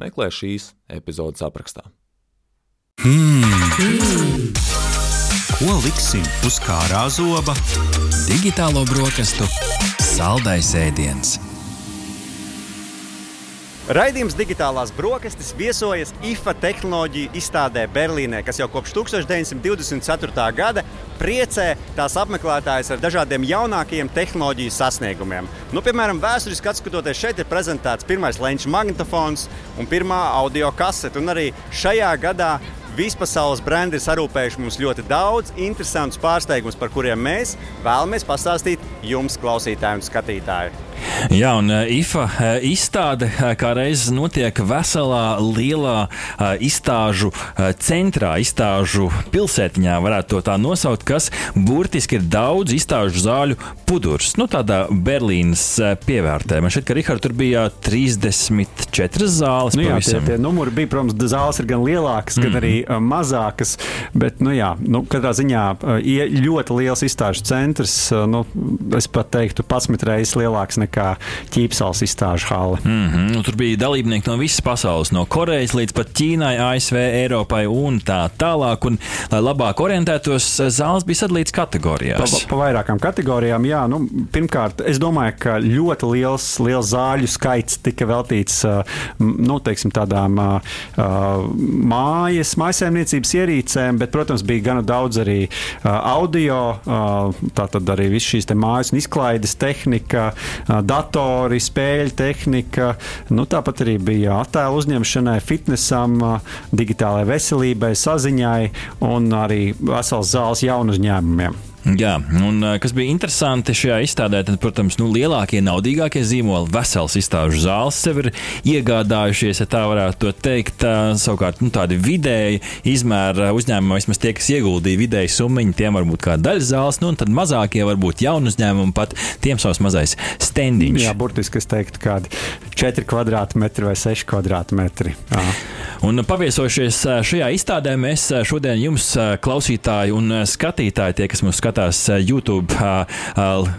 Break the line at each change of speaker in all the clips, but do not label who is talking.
meklē šīs epizodes aprakstā.
Hmm. Ko liksim uz kārā zoba?
Digitālo brokastu saldais ēdiens.
Raidījums digitālās brokastis viesojas IFA tehnoloģiju izstādē Berlīnē, kas jau kopš 1924. gada priecē tās apmeklētājus ar dažādiem jaunākajiem tehnoloģiju sasniegumiem. Nu, piemēram, vēsturiski skatoties, šeit ir prezentēts pirmais leņķa magnetofons un pirmā audio kasete. Un arī šajā gadā Vispasaules brendi ir sarūpējuši mums ļoti daudz interesantus pārsteigumus, par kuriem mēs vēlamies pastāstīt jums, klausītāji un skatītāji.
Jā, un IFA izstāde kā reizes notiek veselā, lielā izstāžu centrā, izstāžu pilsētiņā, varētu to tā nosaukt, kas burtiski ir daudz izstāžu zāļu pudurs. Nu, tādā Berlīnas pievērtē. Man šķiet, ka Rihards tur bija 34 zāles.
Nu, jā, tie, tie numuri bija, protams, zāles ir gan lielākas, gan mm -hmm. arī mazākas, bet, nu jā, nu, katrā ziņā ļoti liels izstāžu centrs, nu, es pat teiktu, 11 reizes lielāks nekā ķīpsels izstāžu hale.
Mm -hmm. nu, tur bija dalībnieki no visas pasaules, no Korejas līdz pat Ķīnai, ASV, Eiropai un tā tālāk. Un, lai labāk orientētos, zāles bija sadalīts kategorijās.
Pa, pa vairākām kategorijām, jā. Nu, pirmkārt, es domāju, ka ļoti liels, liels zāļu skaits tika veltīts nu, teiksim, tādām mājas, mājsaimniecības ierīcēm, bet, protams, bija gana daudz arī audio, tātad arī viss šīs mājas un izklaides tehnika, datori, spēļu tehnika. Nu, tāpat arī bija attēlu uzņemšanai, fitnesam, digitālajai veselībai, saziņai un arī vesels zāles jaunu uzņēmumiem.
Jā, un kas bija interesanti šajā izstādē, tad, protams, nu, lielākie, naudīgākie zīmoli, vesels izstāžu zāles sev ir iegādājušies, ja tā varētu teikt. Savukārt, nu, tādi vidēji izmēra uzņēmumi, vismaz tie, kas ieguldīja vidēji summiņu, tiem var būt kāda daļa zāles, nu, un tad mazākie varbūt jaunu uzņēmumu pat tiem savs mazais stendiņš.
Jā, burtiski es teiktu, kādi 4 kvadrātmetri vai 6 kvadrātmetri. Jā.
Un paviesojušies šajā izstādē, mēs šodien jums, klausītāji un skatītāji, tie, kas mūs skatās YouTube,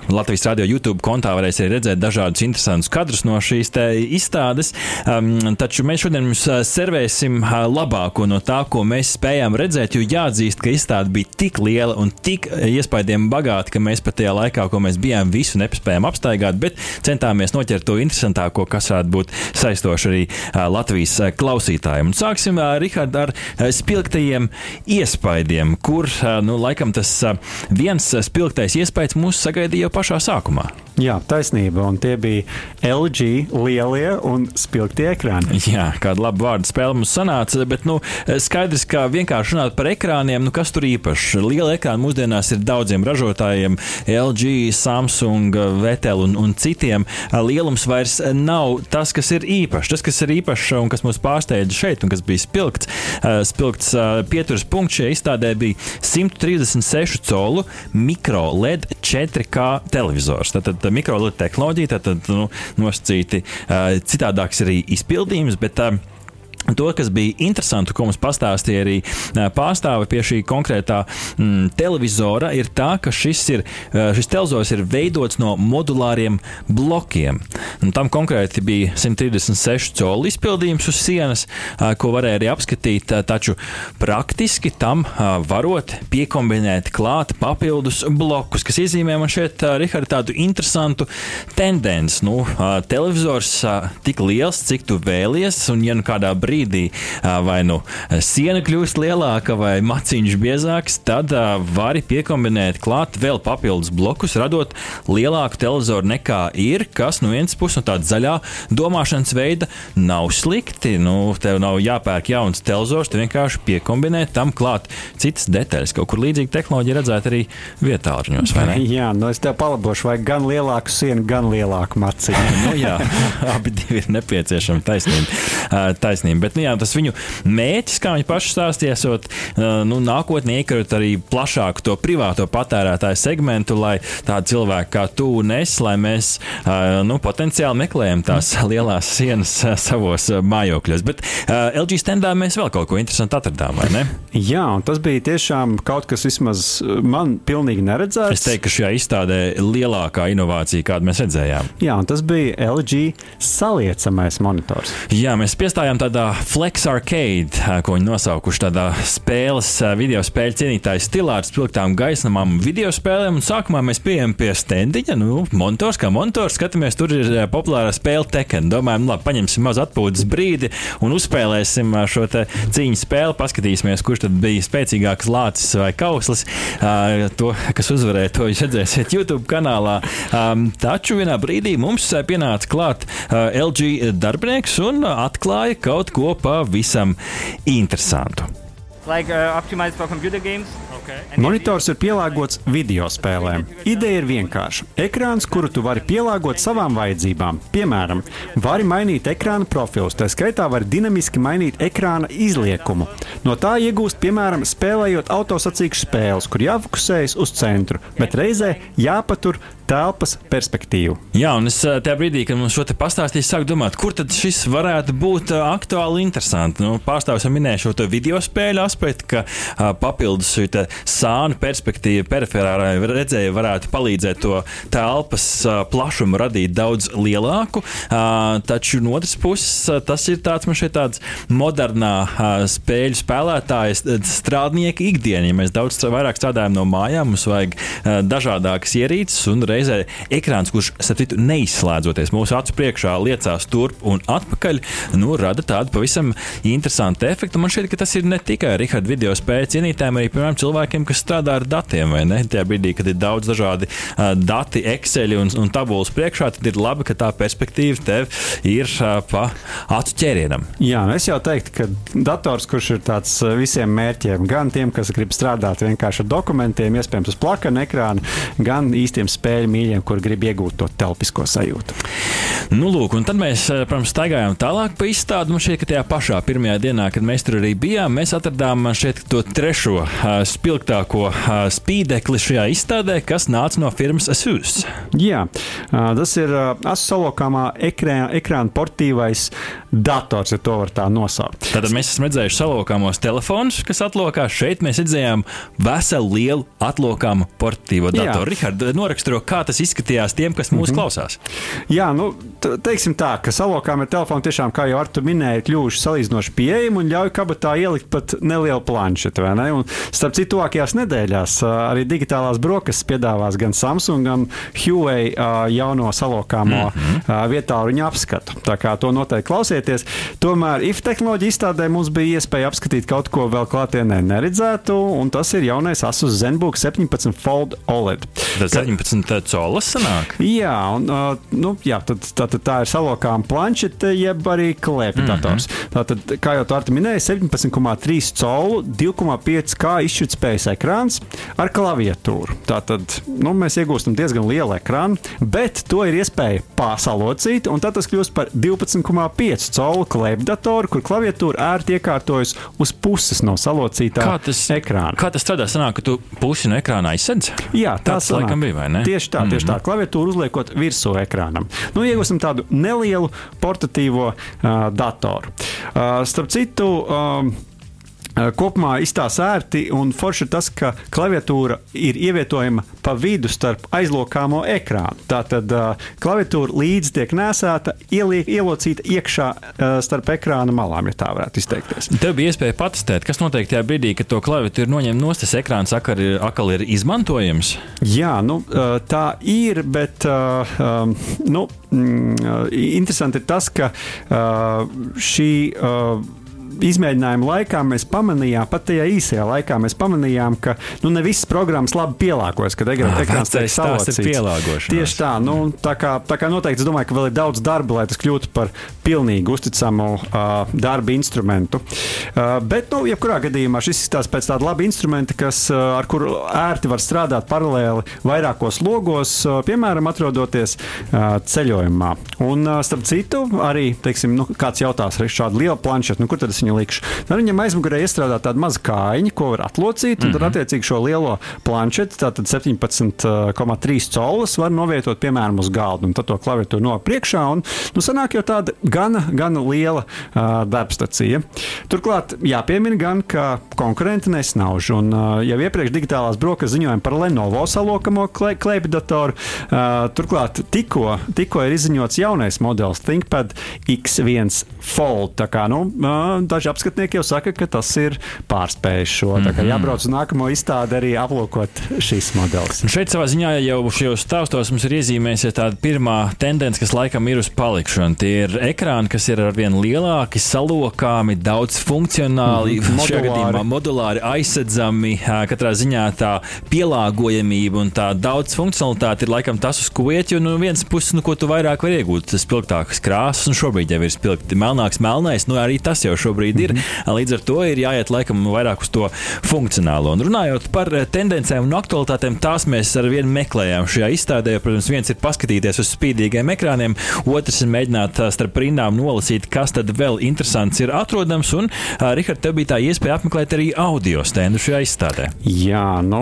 Latvijas radio YouTube kontā, varēs arī redzēt dažādus interesantus kadrus no šīs izstādes. Taču mēs šodien jums servēsim labāko no tā, ko mēs spējām redzēt, jo jāatzīst, ka izstāde bija tik liela un tik iespaidiem bagāta, ka mēs pat tajā laikā, ko mēs bijām, visu nespējām apstaigāt, bet centāmies noķert to interesantāko, kas varētu būt saistoši arī Latvijas klausītājiem. Un sāksim, Rihard, ar spilgtajiem iespaidiem, kur, nu, laikam tas viens spilgtais iespējas mūs sagaidīja jau pašā sākumā.
Jā, taisnība. Un tie bija LG lielie un spilgtie ekrāni.
Jā, kāda laba vārda spēle mums sanāca. Bet nu, skaidrs, ka vienkārši runāt par ekrāniem, nu, kas tur īpašs. Liela ekrāna mūsdienās ir daudziem ražotājiem, LG, Samsung, VTL un, un citiem. Lielums vairs nav tas, kas ir īpašs. Tas, kas ir īpašs un kas mūs pārsteidza šeit, un kas bija spilgts, spilgts pieturas punkts šajā izstādē bija 136 colu mikro LED 4K televizors. Tātad mikrolīdu tehnoloģija, tad nu, nosacīti uh, citādāks arī izpildījums. Bet, uh, To, kas bija interesanti, ko mums pastāstīja arī pārstāve pie šī konkrētā mm, televizora, ir tā, ka šis, ir, šis televizors ir veidots no modulāriem blokiem. Un tam konkrēti bija 136 colu izpildījums uz sienas, ko varēja arī apskatīt, taču praktiski tam varot piekombinēt klāt papildus blokus, kas iezīmē man šeit, Rihard, tādu interesantu tendenci. Nu, televizors tik liels, cik tu vēlies, un ja nu kādā brīdī brīdī vai nu siena kļūst lielāka vai maciņš biezāks, tad vari piekombinēt klāt vēl papildus blokus, radot lielāku televizoru nekā ir, kas no vienas puses no tāda zaļā domāšanas veida nav slikti. Nu, tev nav jāpērk jauns televizors, tu vienkārši piekombinē tam klāt citas detaļas. Kaut kur līdzīga tehnoloģija redzēt arī vietā, vai ne?
Jā, nu es tev palabošu, vai gan lielāku sienu, gan lielāku maciņu.
nu, jā, abi ir nepieciešami taisnība. taisnība. Bet nu, jā, tas viņu mērķis, kā viņi paši stāstīja, esot nu, nākotnē iekarot arī plašāku to privāto patērētāju segmentu, lai tādi cilvēki kā tu un es, lai mēs nu, potenciāli meklējam tās lielās sienas savos mājokļos. Bet LG standā mēs vēl kaut ko interesantu atradām, vai ne?
Jā, un tas bija tiešām kaut kas vismaz man pilnīgi neredzēts.
Es teiktu, ka šajā izstādē lielākā inovācija, kādu mēs redzējām.
Jā, un tas bija LG saliecamais monitors.
Jā, mēs piestājām tādā Flex Arcade, ko viņi nosaukuši tādā spēles, video spēļu cienītāju stilā ar spilgtām gaismām, video spēlēm. Sākumā mēs pieejam pie stendiņa, nu, monitors kā monitors, skatāmies, tur ir populārā spēle Tekken. Domājam, labi, paņemsim maz atpūtas brīdi un uzspēlēsim šo cīņu spēli, paskatīsimies, kurš tad bija spēcīgāks lācis vai kauslis. To, kas uzvarēja, to jūs redzēsiet YouTube kanālā. Taču vienā brīdī mums pienāca klāt LG darbinieks un atklāja kaut ko pavisam interesantu.
Like uh, games,
Monitors ir pielāgots video spēlēm. Ideja ir vienkārša. Ekrāns, kuru tu vari pielāgot savām vajadzībām. Piemēram, vari mainīt ekrāna profilus, tā skaitā var dinamiski mainīt ekrāna izliekumu. No tā iegūst, piemēram, spēlējot autosacīkšu spēles, kur jāfokusējas uz centru, bet reizē jāpatur telpas perspektīvu.
Jā, un es eh, tajā brīdī, kad mums šo te pastāstīju, sāku domāt, kur tad šis varētu būt eh, aktuāli interesanti. Nu, Pārstāvis jau minēja šo video spēļu aspektu, ka uh, papildus šī sānu perspektīva periferālajai redzēji varētu palīdzēt to telpas plašumu radīt daudz lielāku. Taču no otras puses, tas ir tāds man šeit tāds modernā spēļu spēlētāja strādnieka ikdiena. Ja mēs daudz vairāk strādājam no mājām, mums vajag dažādākas ierīces un reizē ekrāns, kurš citu, neizslēdzoties mūsu acu priekšā, liecās turp un atpakaļ, nu, rada tādu pavisam interesantu efektu. Man šķiet, ka tas ir ne tikai Riharda video spēļu cienītājiem, arī, piemēram, cilvēkiem, kas strādā ar datiem? Tajā brīdī, kad ir daudz dažādi uh, dati, Excel un, un tabulas priekšā, tad ir labi, ka tā perspektīva tev ir uh, pa acu ķērienam.
Jā, es jau teiktu, ka dators, kurš ir tāds visiem mērķiem, gan tiem, kas grib strādāt vienkārši ar dokumentiem, iespējams, uz plakana ekrāna, gan īstiem spēļu mīļiem, kur grib iegūt to telpisko sajūtu.
Nu, lūk, un tad mēs, protams, staigājām tālāk pa izstādi. Man šķiet, ka tajā pašā pirmajā dienā, kad mēs tur arī bijām, mēs atradām šeit to trešo spilgtāko spīdekli šajā izstādē, kas nāca no firmas Asus.
Jā, tas ir Asus salokāmā ekrāna, ekrāna portīvais dators, ja to var tā nosaukt.
Tad mēs esam redzējuši salokāmos telefonus, kas atlokā. Šeit mēs redzējām veselu lielu atlokāmu portīvo datoru. Rihards, noraksturo, kā tas izskatījās tiem, kas mūs mm -hmm. klausās.
Jā, nu, teiksim tā, ka salokāmie telefoni tiešām, kā jau Artu minēja, kļuvuši salīdzinoši pieejami un ļauj kabatā ielikt pat nelielu planšetu. Un, starp citu, tuvākajās nedēļās arī digitālās brokastis piedāvās gan Samsung, gan Huawei jauno salokāmo mm -hmm. vietā viņa apskatu. Tā kā to noteikti klausieties. Tomēr IF tehnoloģija izstādē mums bija iespēja apskatīt kaut ko vēl klātienē neredzētu, un tas ir jaunais Asus ZenBook 17 Fold OLED.
Tas 17 colas sanāk?
Jā, un, uh, nu, jā tad, tā, tā, tā ir salokām planšete, jeb arī klēpja dators. Mm -hmm. Tātad, kā jau tā minēja, 17,3 colu, 2,5 kā izšķirtspējas ekrāns ar klaviatūru. Tātad nu, mēs iegūstam diezgan lielu ekrānu, bet to ir iespēja pasalocīt, un tad tas kļūst par 12,5 colu klēpjdatoru, kur klaviatūra ērti iekārtojas uz puses no salocītā kā tas, ekrāna.
Kā tas strādā? Sanāk, ka tu pusi no ekrāna aizsedz?
Jā, tas
laikam bija, vai ne?
Tieši tā, tieši mm -hmm. tā. Klaviatūru uzliekot virsū ekrānam. Nu, iegūsim tādu nelielu portatīvo uh, datoru. Uh, starp citu, uh, Kopumā izstāsta ērti un forši ir tas, ka klaviatūra ir ievietojama pa vidu starp aizlokāmo ekrānu. Tātad klaviatūra līdzi tiek nesēta, ieliek, ielocīta iekšā starp ekrāna malām, ja tā varētu izteikties.
Tev bija iespēja patestēt, kas notiek tajā brīdī, kad to klaviatūru noņem no tas ekrāns, akar ir, akal ir izmantojams?
Jā, nu, tā ir, bet nu, mm, interesanti ir tas, ka šī. Izmēģinājuma laikā mēs pamanījām, pat tajā īsajā laikā, mēs pamanījām, ka nu, ne visas programmas labi pielāgojas, kad ekra-
Ah,
ekrāns tiek salocīts. Tieši tā, nu, tā kā, tā kā noteikti es domāju, ka vēl ir daudz darba, lai tas kļūtu par pilnīgi uzticamu uh, darba instrumentu. Uh, bet, nu, jebkurā gadījumā šis izskatās pēc tāda laba instrumenta, kas, uh, ar kuru ērti var strādāt paralēli vairākos logos, uh, piemēram, atrodoties uh, ceļojumā. Un, uh, starp citu, arī, teiksim, nu, kāds jautās, ar šādu lielu planšetu, nu, kur tad es viņu likšu? Nu, viņam aizmugurē iestrādāt tādu mazu kājiņu, ko var atlocīt, un mm -hmm. tad attiecīgi šo lielo planšetu, tātad 17,3 colus, var novietot, piemēram, uz galda, un tad to klaviatūru no priekšā, un, nu, sanāk jau tāda gana, gana liela uh, darbstacija. Turklāt jāpiemina gan, ka konkurenti nesnauž, un uh, jau iepriekš digitālās brokas ziņojām par Lenovo salokamo klē, klēpjdatoru, uh, turklāt tikko, tikko ir izziņots jaunais modelis ThinkPad X1 Fold, tā kā, nu, uh, daži apskatnieki jau saka, ka tas ir pārspējis šo, tā kā jābrauc uz nākamo izstādi arī aplūkot šis modelis.
Un šeit savā ziņā jau šajos stāstos mums ir iezīmējusies tāda pirmā tendence, kas laikam ir uz palikšanu. Tie ir ekrāni, kas ir arvien lielāki, salokāmi, daudz funkcionāli,
Mhm,
šajā
modulāri.
modulāri aizsedzami. Katrā ziņā tā pielāgojamība un tā daudz funkcionalitāte ir laikam tas, uz ko iet. Jo no vienas puses, nu, ko tu vairāk vari iegūt, tas spilgtākas krāsas, un šobrīd jau ir spilgti melnāks, melnais. Nu, arī tas jau šobrīd ir. Līdz ar to ir jāiet laikam vairāk uz to funkcionālo. Un runājot par eh, tendencēm un aktualitātēm, tās mēs ar vienu meklējām šajā izstādē. Protams, viens ir paskatīties uz spīdīgiem ekrāniem, otrs ir mēģināt ā, starp rindām nolasīt, kas tad vēl interesants ir atrodams. Un, uh, Rihard, tev bija tā iespēja apmeklēt arī audio stendu šajā izstādē.
Jā, nu,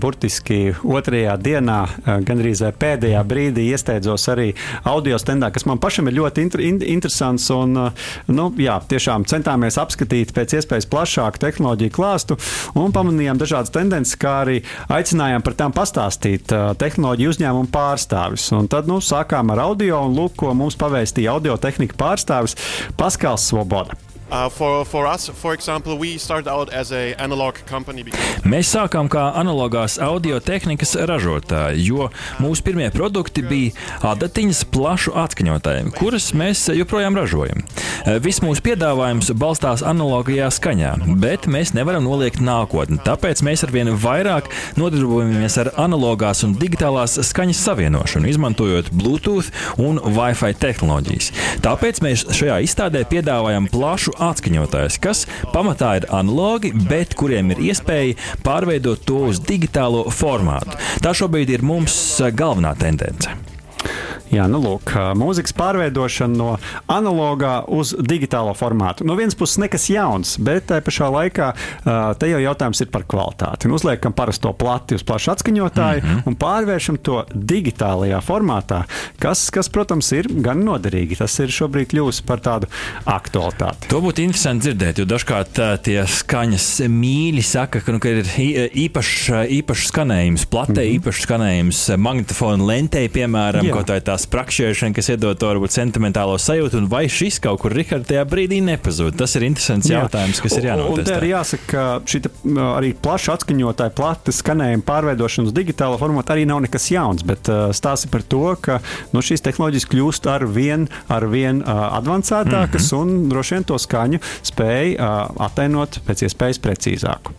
burtiski otrajā dienā, gandrīz pēdējā brīdī iesteidzos arī audio stendā, kas man pašam ir ļoti inter, in, interesants. Un, nu, jā, tiešām centāmies apskatīt pēc iespējas plašāku tehnoloģiju klāstu un pamanījām dažādas tendences, kā arī aicinājām par tām pastāstīt tehnoloģiju uzņēmumu pārstāvis. Un tad nu, sākām ar audio, un lūk, ko mums pavēstīja audio tehnika pārstāvis Paskals Svoboda.
Uh, for, for us, for example, we started out as an analog company.
Mēs sākām kā analogās audio tehnikas ražotāji, jo mūsu pirmie produkti bija adatiņas plašu atskaņotājiem, kuras mēs joprojām ražojam. Viss mūsu piedāvājums balstās analogajā skaņā, bet mēs nevaram noliegt nākotni. Tāpēc mēs arvien vairāk nodarbojamies ar analogās un digitālās skaņas savienošanu, izmantojot Bluetooth un Wi-Fi tehnoloģijas. Tāpēc mēs šajā izstādē piedāvājam plašu atskaņotājus, kas pamatā ir analogi, bet kuriem ir iespēja pārveidot to uz digitālo formātu. Tā šobrīd ir mums galvenā tendence.
Jā, nu lūk, mūzikas pārveidošana no analogā uz digitālo formātu. No vienas puses, nekas jauns, bet tajā pašā laikā te jau jautājums ir par kvalitāti. Nu, Uzliekam parasto plati uz plašu atskaņotāju mm -hmm. un pārvēršam to digitālajā formātā, kas, kas, protams, ir gan noderīgi. Tas ir šobrīd kļuvis par tādu aktualitāti.
To būtu interesanti dzirdēt, jo dažkārt tie skaņas mīļi saka, ka, nu, ka ir īpašs, īpašs skanējums platē, mm -hmm. īpašs skanējums magnetofona lentei, piemēram,
Jā.
kaut vai tā sprakšķēšana, kas iedod to varbūt sentimentālo sajūtu, un vai šis kaut kur Rihards tajā brīdī nepazūd. Tas ir interesants
Jā.
jautājums, kas ir
te
jānotestē.
arī jāsaka, ka šī arī plaša atskaņotāja, plata skanējuma pārveidošana uz digitāla formāta arī nav nekas jauns. Bet uh, stāsta par to, ka nu, šīs tehnoloģijas kļūst ar vien, ar vien uh, advancētākas mm -hmm. un droši vien to skaņu spēj uh, attēlot pēc iespējas precīzāku.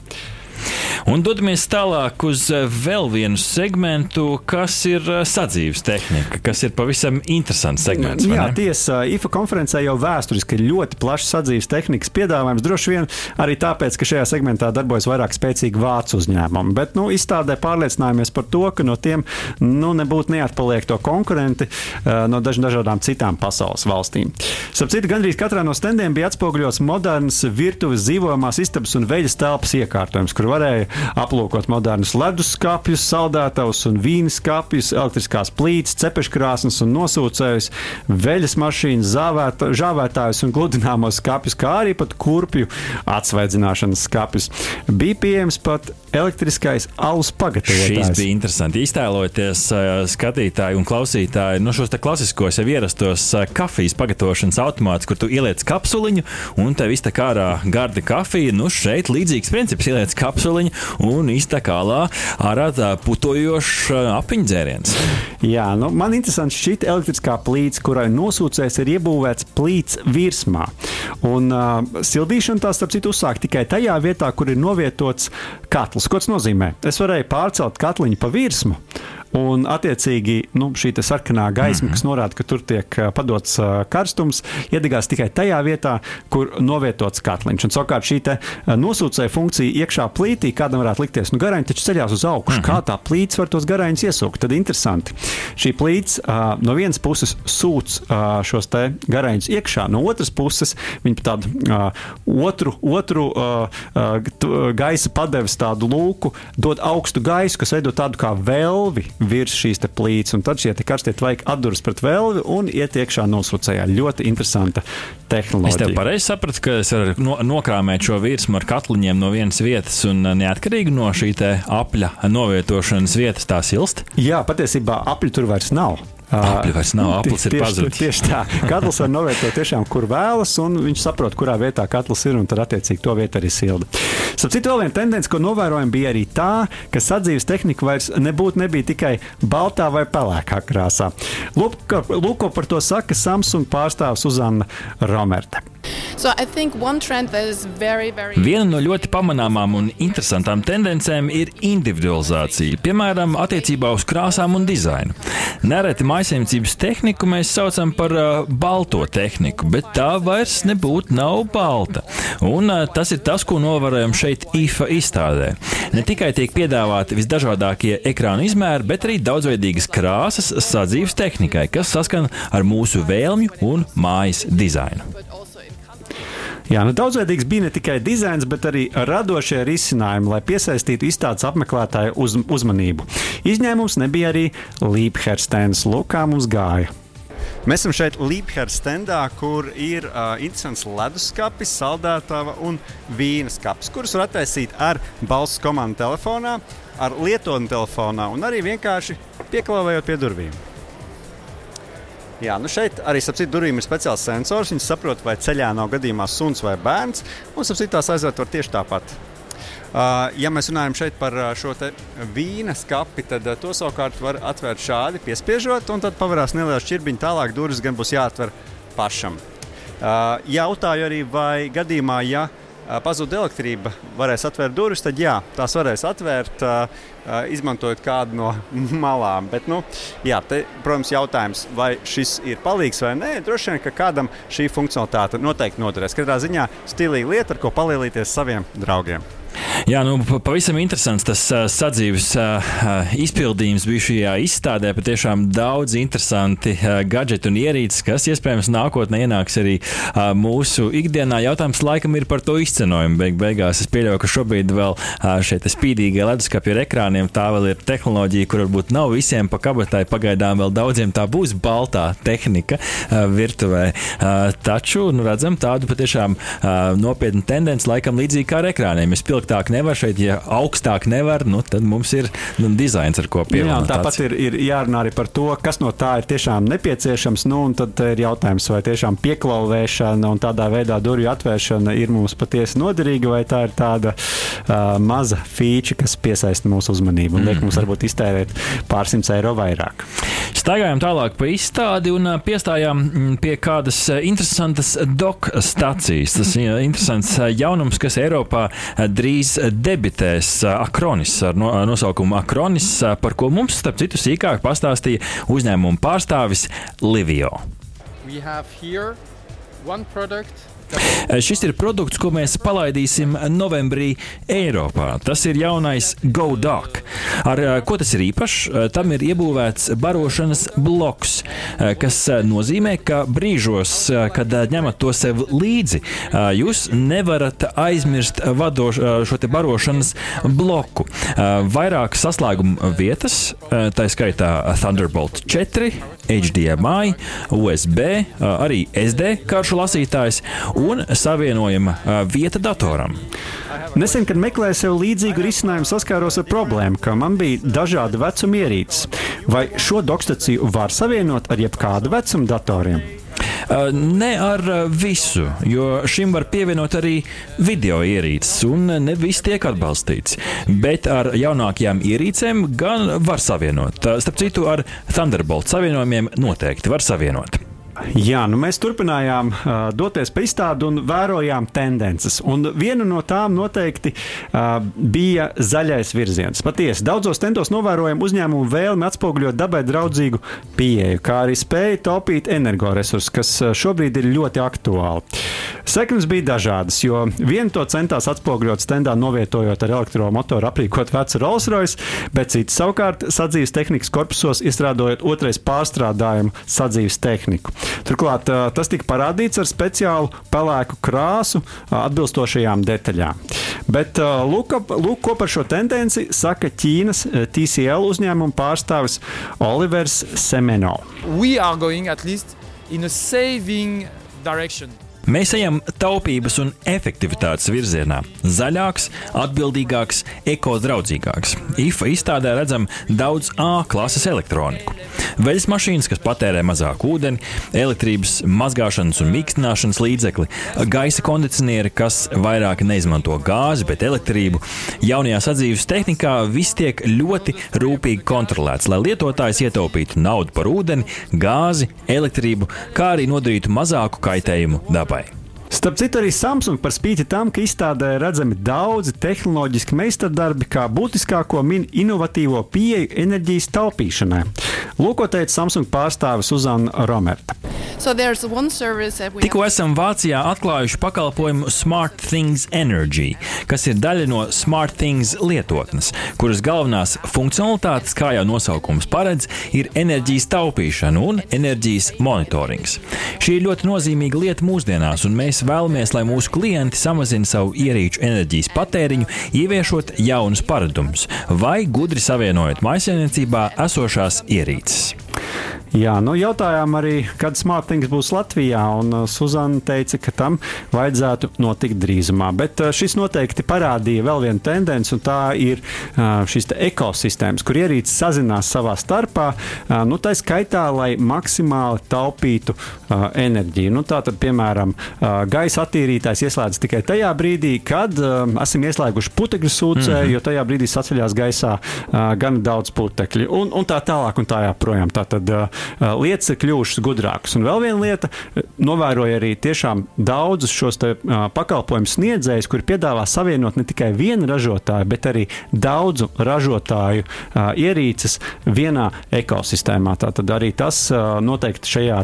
Un dodamies tālāk uz eh, vēl vienu segmentu, kas ir eh, sadzīves tehnika, kas ir pavisam interesants segments.
Jā, tiesa, IFA konferencē jau vēsturiski ir ļoti plašs sadzīves tehnikas piedāvājums. Droši vien arī tāpēc, ka šajā segmentā darbojas vairāk spēcīgi vācu uzņēmumi. Bet nu, izstādē pārliecinājāmies par to, ka no tiem nu, nebūtu neatpaliek to konkurenti uh, no daž dažādām citām pasaules valstīm. Starp citu, gandrīz katrā no standiem bija atspoguļots moderns virtuves, dzīvojamās istabas un veļas telpas iekārtojums, kur varēja aplūkot modernus leduskapjus, saldētavus un vīnas skapjus, elektriskās plītas, cepeškrāsnes un nosūcējus, veļas mašīnas, zāvēt- žāvētājus un gludināmos skapjus, kā arī pat kurpju atsvaidzināšanas skapjus. Bija pieejams pat elektriskais alus
Šīs
pagatavotājs.
bija interesanti. Iztēloties uh, skatītāju un klausītāju no šos klasiskos, jau ierastos uh, kafijas pagatavošanas automātus, kur tu ieliec kapsuliņu un tev kā ārā garda kafija. Nu, šeit līdzīgs princips. Ieliec kapsuliņu un iztek ālā ārā putojošs apiņdzēriens.
Jā, nu, man interesanti šķiet elektriskā plīts, kurai nosūcējs ir iebūvēts plīts virsmā. Un uh, sildīšana tā, starp citu, uzsāk tikai tajā vietā, kur ir novietots katls. Ko tas nozīmē? Es varēju pārcelt katliņu pa virsmu. Un, attiecīgi, nu, šī sarkanā gaisma, mm -hmm. kas norāda, ka tur tiek padots karstums, iedegās tikai tajā vietā, kur novietots katliņš. Un, savukārt, šī nosūcēja funkcija iekšā plītī, kādam varētu likties, nu, garāņi taču ceļās uz augšu. Mm -hmm. Kā tā plīts var tos garāņus iesūkt? Tad interesanti. Šī plīts uh, no vienas puses sūc uh, šos garāņus iekšā, no otras puses viņi pa tādu uh, otru, otru uh, uh, gaisa padeves tādu lūku dod augstu gaisu, kas veido tādu kā velvi virs šīs plīts. Un tad šie karstie tvaiki atduras pret velvi un iet iekšā nosūcējā. Ļoti interesanta tehnoloģija.
Es tev pareizi sapratu, ka es varu no, nokrāmēt šo virsmu ar katliņiem no vienas vietas un neatkarīgi no šī apļa novietošanas vietas tā silst?
Jā, patiesībā apļu tur vairs nav.
Apli vairs nav, aplis ir pazudis.
Tieši tā. Katls var novērtēt tiešām, kur vēlas, un viņš saprot, kurā vietā katls ir, un tad attiecīgi to vietu arī silda. Starp citu, vēl viena tendence, ko novērojam, bija arī tā, ka sadzīves tehnika vairs nebūtu nebija tikai baltā vai pelēkā krāsā. Lūk, ko par to saka Samsung pārstāvs Uzana Romerte.
Viena no ļoti pamanāmām un interesantām tendencēm ir individualizācija, piemēram, attiecībā uz krāsām un dizainu. Nereti maisaimniecības tehniku mēs saucam par uh, balto tehniku, bet tā vairs nebūtu nav balta. Un uh, tas ir tas, ko novērojam šeit IFA izstādē. Ne tikai tiek piedāvāti visdažādākie ekrāna izmēri, bet arī daudzveidīgas krāsas sadzīves tehnikai, kas saskan ar mūsu vēlmju un mājas dizainu.
Jā, nu, daudzveidīgs bija ne tikai dizains, bet arī radošie risinājumi, lai piesaistītu izstādes apmeklētāju uz, uzmanību. Izņēmums nebija arī Līpherstēns. Lūk, kā mums gāja.
Mēs esam šeit Līpheras standā, kur ir uh, interesants leduskapis, saldētava un vīna skats, kurus var attaisīt ar balss komandu telefonā, ar lietotni telefonā un arī vienkārši pieklāvējot pie durvīm. Jā, nu šeit arī citu, durvīm ir speciāls sensors. Viņš saprot, vai ceļā nav gadījumā suns vai bērns. Un citu, tās aizvērt var tieši tāpat. Uh, ja mēs runājam par šo vīna skapi, tad uh, to savukārt var atvērt šādi, piespiežot, un tad pavērās neliela šķirbiņa. Tālāk durvis gan būs jāatver pašam. Uh, jautāju arī, vai gadījumā, ja pazūd elektrība, varēs atvērt durvis, tad jā, tās varēs atvērt, izmantojot kādu no malām. Bet, nu, jā, te, protams, jautājums, vai šis ir palīgs vai nē. Droši vien, ka kādam šī funkcionalitāte noteikti noderēs. Katrā ziņā stilīga lieta, ar ko palīdzēties saviem draugiem.
Jā, nu, pavisam interesants tas uh, sadzīves uh, izpildījums bija šajā izstādē. Patiešām daudz interesanti uh, gadgeti un ierīces, kas iespējams nākotnē ienāks arī uh, mūsu ikdienā. Jautājums laikam ir par to izcenojumu. Beig beigās es pieļauju, ka šobrīd vēl uh, šeit spīdīgie leduskapi ar ekrāniem, tā vēl ir tehnoloģija, kur varbūt nav visiem pa kabatai. Pagaidām vēl daudziem tā būs baltā tehnika uh, virtuvē. Uh, taču nu, redzam tādu patiešām uh, nopietnu tendenci, laikam līdzīgi kā ar ekrāniem. Es spilgtāk nevar šeit, ja augstāk nevar, nu, tad mums ir nu, dizains, ar ko pievienot.
Tāpat ir, ir jārunā arī par to, kas no tā ir tiešām nepieciešams. Nu, tad ir jautājums, vai tiešām pieklauvēšana un tādā veidā durvju atvēršana ir mums patiesi noderīga, vai tā ir tāda uh, maza feature, kas piesaista mūsu uzmanību un liek mums varbūt iztērēt pārsimt eiro vairāk.
Staigājām tālāk pa izstādi un piestājām pie kādas interesantas doku stācijas. Tas ir interesants jaunums, kas Eiropā drīz debitēs Akronis ar nosaukumu Akronis, par ko mums, starp citu, sīkāk pastāstīja uzņēmuma pārstāvis Livio. We have here one product šis ir produkts, ko mēs palaidīsim novembrī Eiropā. Tas ir jaunais GoDock. Ar eh, ko tas ir īpašs? Eh, tam ir iebūvēts barošanas bloks, kas nozīmē, ka brīžos, kad ņemat to sev līdzi, jūs nevarat aizmirst vadoš, šo barošanas bloku. Vairāk saslēguma vietas, tā skaitā Thunderbolt 4, HDMI, USB, arī SD karšu lasītājs un savienojama vieta datoram.
Nesen, kad meklēju sev līdzīgu risinājumu, saskāros ar problēmu, ka man bija dažādi vecuma ierīces. Vai šo dokstaciju var savienot ar jebkādu vecumu datoriem?
Ne ar visu, jo šim var pievienot arī video ierīces, un ne viss tiek atbalstīts. Bet ar jaunākajām ierīcēm gan var savienot. Starp citu, ar Thunderbolt savienojumiem noteikti var savienot.
Jā, nu mēs turpinājām uh, doties pa izstādi un vērojām tendences. Un viena no tām noteikti uh, bija zaļais virziens. Patiesi, daudzos tentos novērojam uzņēmumu vēlmi atspoguļot dabai draudzīgu pieeju, kā arī spēju taupīt energoresursus, kas šobrīd ir ļoti aktuāli. Sekmes bija dažādas, jo viena to centās atspoguļot stendā, novietojot ar elektromotoru aprīkot vecu Rolls Royce, bet cits savukārt sadzīves tehnikas korpusos izstrādājot otrais pārstrādājumu sadzīves tehniku. Turklāt tas tika parādīts ar speciālu pelēku krāsu atbilstošajām detaļām. Bet lūk, lūk, ko par šo tendenci saka Ķīnas TCL uzņēmuma pārstāvis Olivers Semeno.
We are going at least in a saving direction.
Mēs ejam taupības un efektivitātes virzienā. Zaļāks, atbildīgāks, ekodraudzīgāks. IFA izstādē redzam daudz A klases elektroniku. Veļas mašīnas, kas patērē mazāk ūdeni, elektrības mazgāšanas un mīkstināšanas līdzekli, gaisa kondicionieri, kas vairāk neizmanto gāzi, bet elektrību. Jaunajā sadzīves tehnikā viss tiek ļoti rūpīgi kontrolēts, lai lietotājs ietaupītu naudu par ūdeni, gāzi, elektrību, kā arī nodarītu mazāku kaitējumu dabai.
Starp citu, arī Samsung par spīti tam, ka izstādē redzami daudzi tehnoloģiski meistardarbi, kā būtiskāko min inovatīvo pieeju enerģijas taupīšanai. Lūk, ko teica Samsung pārstāvis Uzana Romerta.
So
Tikko esam Vācijā atklājuši pakalpojumu Smart Things Energy, kas ir daļa no Smart Things lietotnes, kuras galvenās funkcionalitātes, kā jau nosaukums paredz, ir enerģijas taupīšana un enerģijas monitorings. Šī ir ļoti nozīmīga lieta mūsdienās, un mēs vēlamies, lai mūsu klienti samazina savu ierīču enerģijas patēriņu, ieviešot jaunus paradumus vai gudri savienojot maisaimniecībā esošās ierīces.
Jā, nu jautājām arī, kad smartings būs Latvijā, un uh, Suzana teica, ka tam vajadzētu notikt drīzumā. Bet uh, šis noteikti parādīja vēl vienu tendenci, un tā ir uh, šīs ekosistēmas, kur ierīces sazinās savā starpā, nu tā skaitā, lai maksimāli taupītu enerģiju. Nu, tā tad, piemēram, gaisa attīrītājs ieslēdz tikai tajā brīdī, kad esam ieslēguši putekļu sūcēju, mm -hmm. jo tajā brīdī saceļās gaisā gan daudz putekļu, un, un tā tālāk, un tā joprojām. Tā tad lietas ir kļuvušas gudrākas. Un vēl viena lieta, novēroja arī tiešām daudzus šos te, pakalpojumu sniedzējus, kuri piedāvā savienot ne tikai vienu ražotāju, bet arī daudzu ražotāju ierīces vienā ekosistēmā. Tātad arī tas noteikti šajā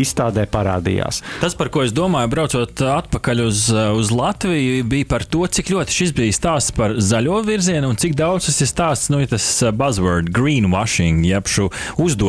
izstādē parādījās.
Tas, par ko es domāju, braucot atpakaļ uz, uz Latviju, bija par to, cik ļoti šis bija stāsts par zaļo virzienu un cik daudz tas ir stāsts, nu, tas buzzword, greenwashing, jeb šo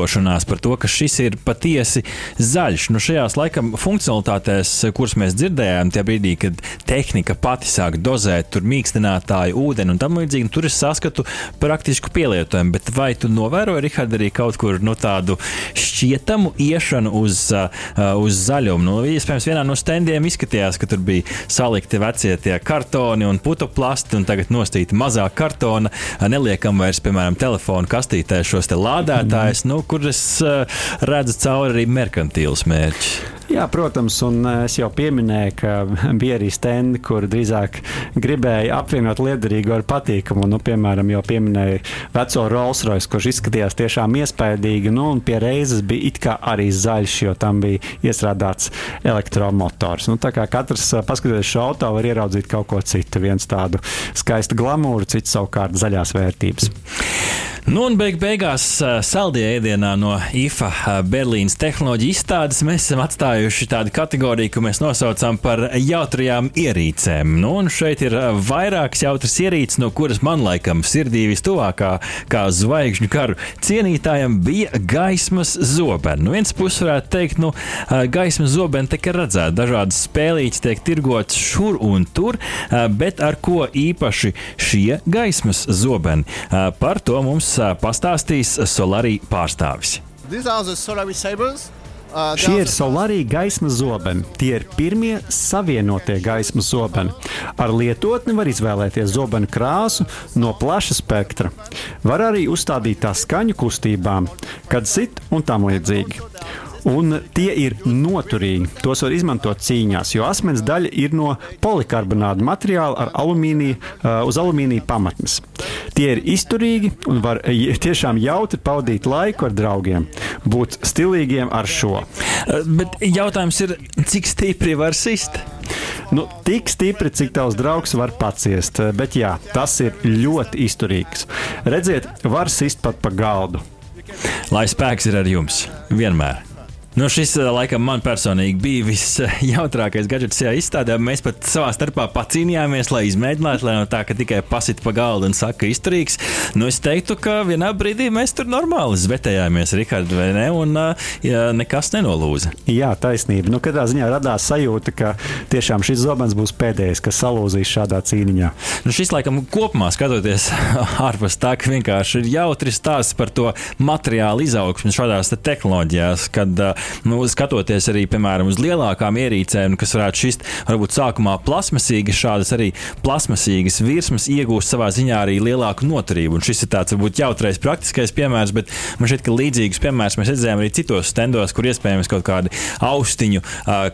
uzdošanās par to, ka šis ir patiesi zaļš. Nu, šajās laikam funkcionalitātēs, kuras mēs dzirdējām, tie brīdī, kad tehnika pati sāk dozēt, tur mīkstinātāju, ūdeni un tam līdzīgi, tur es saskatu praktisku pielietojumu. Bet vai tu novēroji, Rihard, arī kaut kur nu, tādu šķietamu iešanu uz, uz zaļumu? Nu, iespējams, vienā no standiem izskatījās, ka tur bija salikti vecie tie kartoni un putoplasti, un tagad nostīti mazāk kartona. Neliekam vairs, piemēram, telefonu kastītē šos lādētājus, mm. nu, kur es uh, redzu cauri arī merkantīlus mērķus.
Jā, protams, un es jau pieminēju, ka bija arī stendi, kur drīzāk gribēja apvienot liederīgu ar patīkamu. Nu, piemēram, jau pieminēju veco Rolls Royce, kurš izskatījās tiešām iespaidīgi, nu, un pie reizes bija it kā arī zaļš, jo tam bija iestrādāts elektromotors. Nu, tā kā katrs paskatoties šo auto, var ieraudzīt kaut ko citu. Viens tādu skaistu glamūru, cits savukārt zaļās vērtības.
Nu, un beig beigās saldajā ēdienā no IFA Berlīnas tehnoloģija izstādes mēs esam atstājuši tādu kategoriju, ko mēs nosaucam par jautrajām ierīcēm. Nu, un šeit ir vairākas jautras ierīces, no kuras man laikam sirdī vistuvākā, kā zvaigžņu karu cienītājam, bija gaismas zobeni. Nu, viens puses varētu teikt, nu, gaismas zobeni tiek redzēta, dažādas spēlītes tiek tirgotas šur un tur, bet ar ko īpaši šie gaismas zobeni? Par to mums pastāstīs Solārī pārstāvis.
Uh, Šie ir solārija gaismas zobeni. Tie ir pirmie savienotie gaismas zobeni. Ar lietotni var izvēlēties zobenu krāsu no plaša spektra. Var arī uzstādīt tā skaņu kustībām, kad sit un tam līdzīgi. Un tie ir noturīgi. Tos var izmantot cīņās, jo asmens daļa ir no polikarbonāta materiāla ar alumīniju, uh, uz alumīnija pamatnes. Tie ir izturīgi un var j- tiešām jautri pavadīt laiku ar draugiem, būt stilīgiem ar šo.
Bet jautājums ir, cik stipri var sist?
Nu, tik stipri, cik tavs draugs var paciest, bet jā, tas ir ļoti izturīgs. Redziet, var sist pat pa galdu.
Lai spēks ir ar jums vienmēr. Nu, šis, eh, laikam, man personīgi bija visjautrākais gadgets šajā izstādē. Mēs pat savā starpā pacīnījāmies, lai izmēģinātu, lai no tā, ka tikai pasit pa galdu un saka, izturīgs. Nu, es teiktu, ka vienā brīdī mēs tur normāli zvetējāmies, Rikārd, vai ne? Un eh, ja nekas nenolūza.
Jā, taisnība. Nu, katrā ziņā radās sajūta, ka tiešām šis zobens būs pēdējais, kas salūzīs šādā cīniņā.
Nu, šis, laikam, kopumā skatoties ārpus tā, ka vienkārši ir jautri stāsts par to materiālu izaugsmu šādās te tehnoloģijās, kad, ā, nu, skatoties arī, piemēram, uz lielākām ierīcēm, kas varētu šist, varbūt sākumā plasmasīgas, šādas arī plasmasīgas virsmas iegūst savā ziņā arī lielāku noturību. Un šis ir tāds, varbūt, jautrais praktiskais piemērs, bet man šķiet, ka līdzīgus piemērus mēs redzējām arī citos stendos, kur iespējams kaut kādi austiņu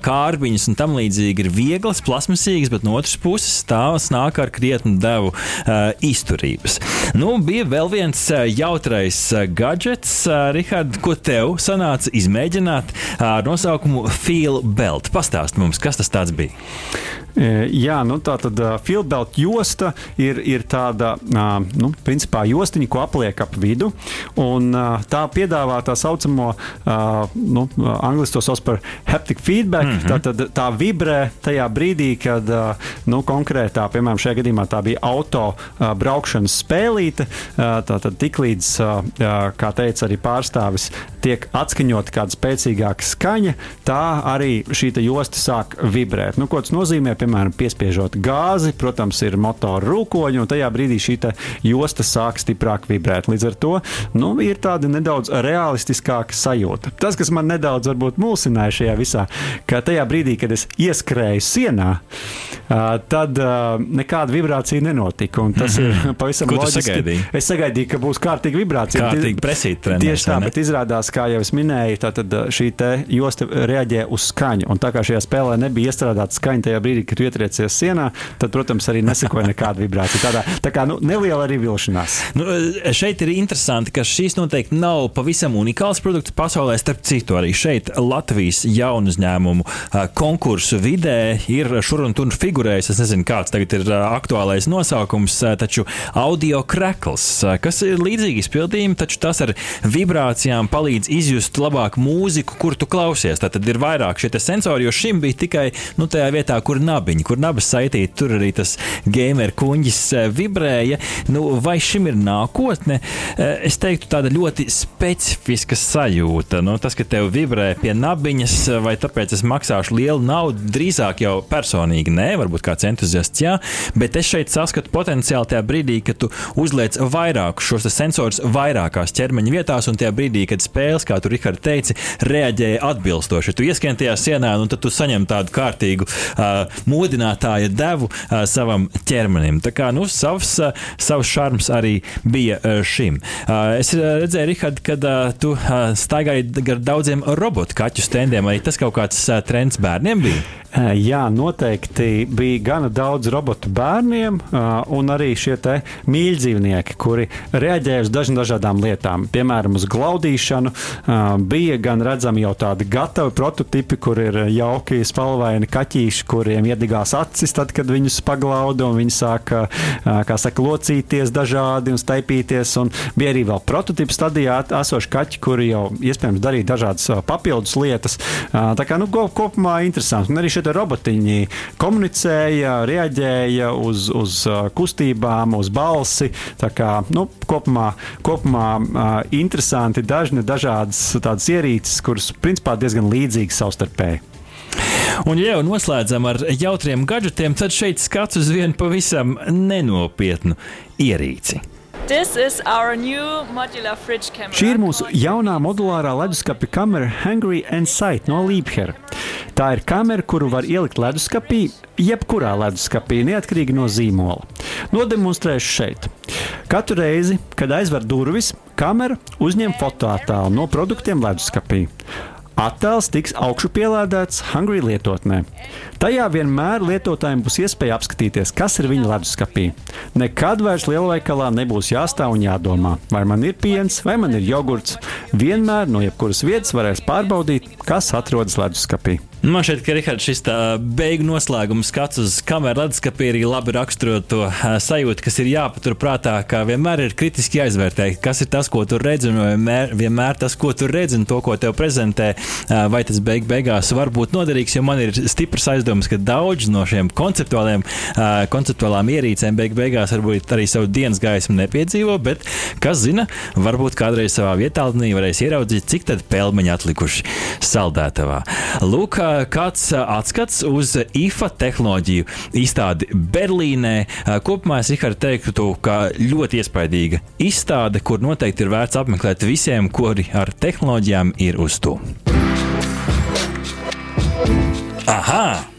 kārbiņas un tam līdzīgi ir vieglas, plasmasīgas, bet no otras puses tās nāk ar krietnu devu izturības. Nu, bija vēl viens jautrais gadgets, Rihard, ko tev sanāca izmēģināt ar nosaukumu Feel Belt. Pastāst mums, kas tas bija.
E, Jā, nu tā tad filbelt josta ir, ir tāda, nu, principā jostiņa, ko apliek ap vidu, un tā piedāvā tā saucamo, nu, angliski to sauc par haptic feedback, mm -hmm. tā tad tā vibrē tajā brīdī, kad, nu, konkrētā, piemēram, šajā gadījumā tā bija auto braukšanas spēlīte, tā tad tiklīdz, kā teica arī pārstāvis, tiek atskaņota kāda spēcīgāka skaņa, tā arī šī josta sāk vibrēt. Nu, ko tas nozīmē? Piemēram, piespiežot gāzi, protams, ir motora rūkoņi, un tajā brīdī šī josta sāk stiprāk vibrēt. Līdz ar to nu, ir tāda nedaudz realistiskāka sajūta. Tas, kas man nedaudz mulsināja šajā visā, ka tajā brīdī, kad es ieskrēju sienā, tad nekāda vibrācija nenotika. un Tas ir pavisam
Ko tu
loģiski.
sagaidīji?
Es sagaidīju, ka būs kārtīga vibrācija.
Kārtīgi presīt trenēs,
Tieši tā, bet izrādās, kā jau es minēju, uh, šī josta reaģē uz skaņu. Un tā kā šajā spēlē nebija iestrādāta skaņa tajā brīdī, kad tu ietriecies sienā, tad, protams, arī nesekoja nekāda vibrācija. Tādā, tā kā nu, neliela arī vilšanās.
Nu, šeit ir interesanti, ka šīs noteikti nav pavisam unikāls produkts pasaulē. Starp citu, arī šeit Latvijas jaunu uzņēmumu ā, konkursu vidē ir šur un tur figurējis. Es nezinu, kāds tagad ir ā, aktuālais nosaukums, taču audio krekls, kas ir līdzīgi izpildījumi, taču tas ar vibrācijām palīdz izjust labāku mūziku, kur tu klausies. Tad ir vairāk šie sensori, jo šim bija tikai nu, tajā vietā, kur nabiņi, kur nabas saitīti, tur arī tas gamer kuņģis ā, vibrēja. Nu, vai šim ir nākotne? Ā, Es teiktu, tāda ļoti specifiska sajūta. Nu, tas, ka tev vibrē pie nabiņas, vai tāpēc es maksāšu lielu naudu, drīzāk jau personīgi nē, varbūt kāds entuziasts, jā, bet es šeit saskatu potenciāli tajā brīdī, kad tu uzliec vairākus šos sensorus vairākās ķermeņa vietās, un tajā brīdī, kad spēles, kā tu Rihards teici, reaģēja atbilstoši. Tu ieskrien tajā sienā, un tad tu saņem tādu kārtīgu uh, modinātāja devu uh, savam ķermenim. Tā kā nu, savs, uh, savs šarms arī bija uh, šim. Uh, es redzēju, Rihard, kad uh, tu uh, staigāji gar daudziem robotu kaķu stendiem. Arī tas kaut kāds uh, trends bērniem bija.
Jā, noteikti bija gana daudz robotu bērniem, un arī šie mīļdzīvnieki, kuri reaģēja uz dažādām lietām. Piemēram, uz glaudīšanu bija gan redzami jau tādi gatavi prototipi, kur ir jauki spalvaini kaķīši, kuriem iedigās acis, tad, kad viņus paglauda un viņi sāka, kā saka, locīties dažādi un staipīties. Un bija arī vēl prototipu stadijā esoši kaķi, kuri jau iespējams darīja dažādas papildus lietas. Tā kā nu, ko- kopumā interesanti. Un arī šie robotiņi komunicēja, reaģēja uz, uz kustībām, uz balsi. Tā kā nu, kopumā, kopumā interesanti dažni dažādas tādas ierīces, kuras principā diezgan līdzīgas savstarpēji.
Un, ja jau noslēdzam ar jautriem gadgetiem, tad šeit skats uz vienu pavisam nenopietnu ierīci.
This is our new modular fridge camera.
Šī ir mūsu jaunā modulārā leduskapa kamera Hungry and Sight no Liebherr. Tā ir kamera, kuru var ielikt leduskapī, jebkurā leduskapī, neatkarīgi no zīmola. Nodemonstrēšu šeit. Katru reizi, kad aizver durvis, kamera uzņem fotoattēlu no produktiem leduskapī. Attēls tiks augšu pielādēts Hungry lietotnē. Tajā vienmēr lietotājiem būs iespēja apskatīties, kas ir viņa leduskapī. Nekad vairs lielveikalā nebūs jāstāv un jādomā, vai man ir piens, vai man ir jogurts. Vienmēr no jebkuras vietas varēs pārbaudīt, kas atrodas leduskapī.
Man šķiet, ka Rihards šis beigu noslēguma skats uz kameras leduskapī arī labi raksturo to sajūtu, kas ir jāpatur prātā, ka vienmēr ir kritiski jāizvērtē, kas ir tas, ko tu redzi, un vienmēr, vienmēr tas, ko tu redzi, un to, ko tev prezentē, vai tas beig beigās var būt noderīgs. Jo man ir stiprs aizdoms, ka daudz no šiem konceptuāliem, konceptuālām ierīcēm beig beigās varbūt arī savu dienas gaismu nepiedzīvo, bet kas zina, varbūt kādreiz savā vietā varēs ieraudzīt, cik tad pelmeņi atlikuši saldētavā. Lūk, kāds atskats uz IFA tehnoloģiju izstādi Berlīnē. Kopumā es Rihards teiktu, ka ļoti iespaidīga izstāde, kur noteikti ir vērts apmeklēt visiem, kuri ar tehnoloģijām ir uz to. Aha!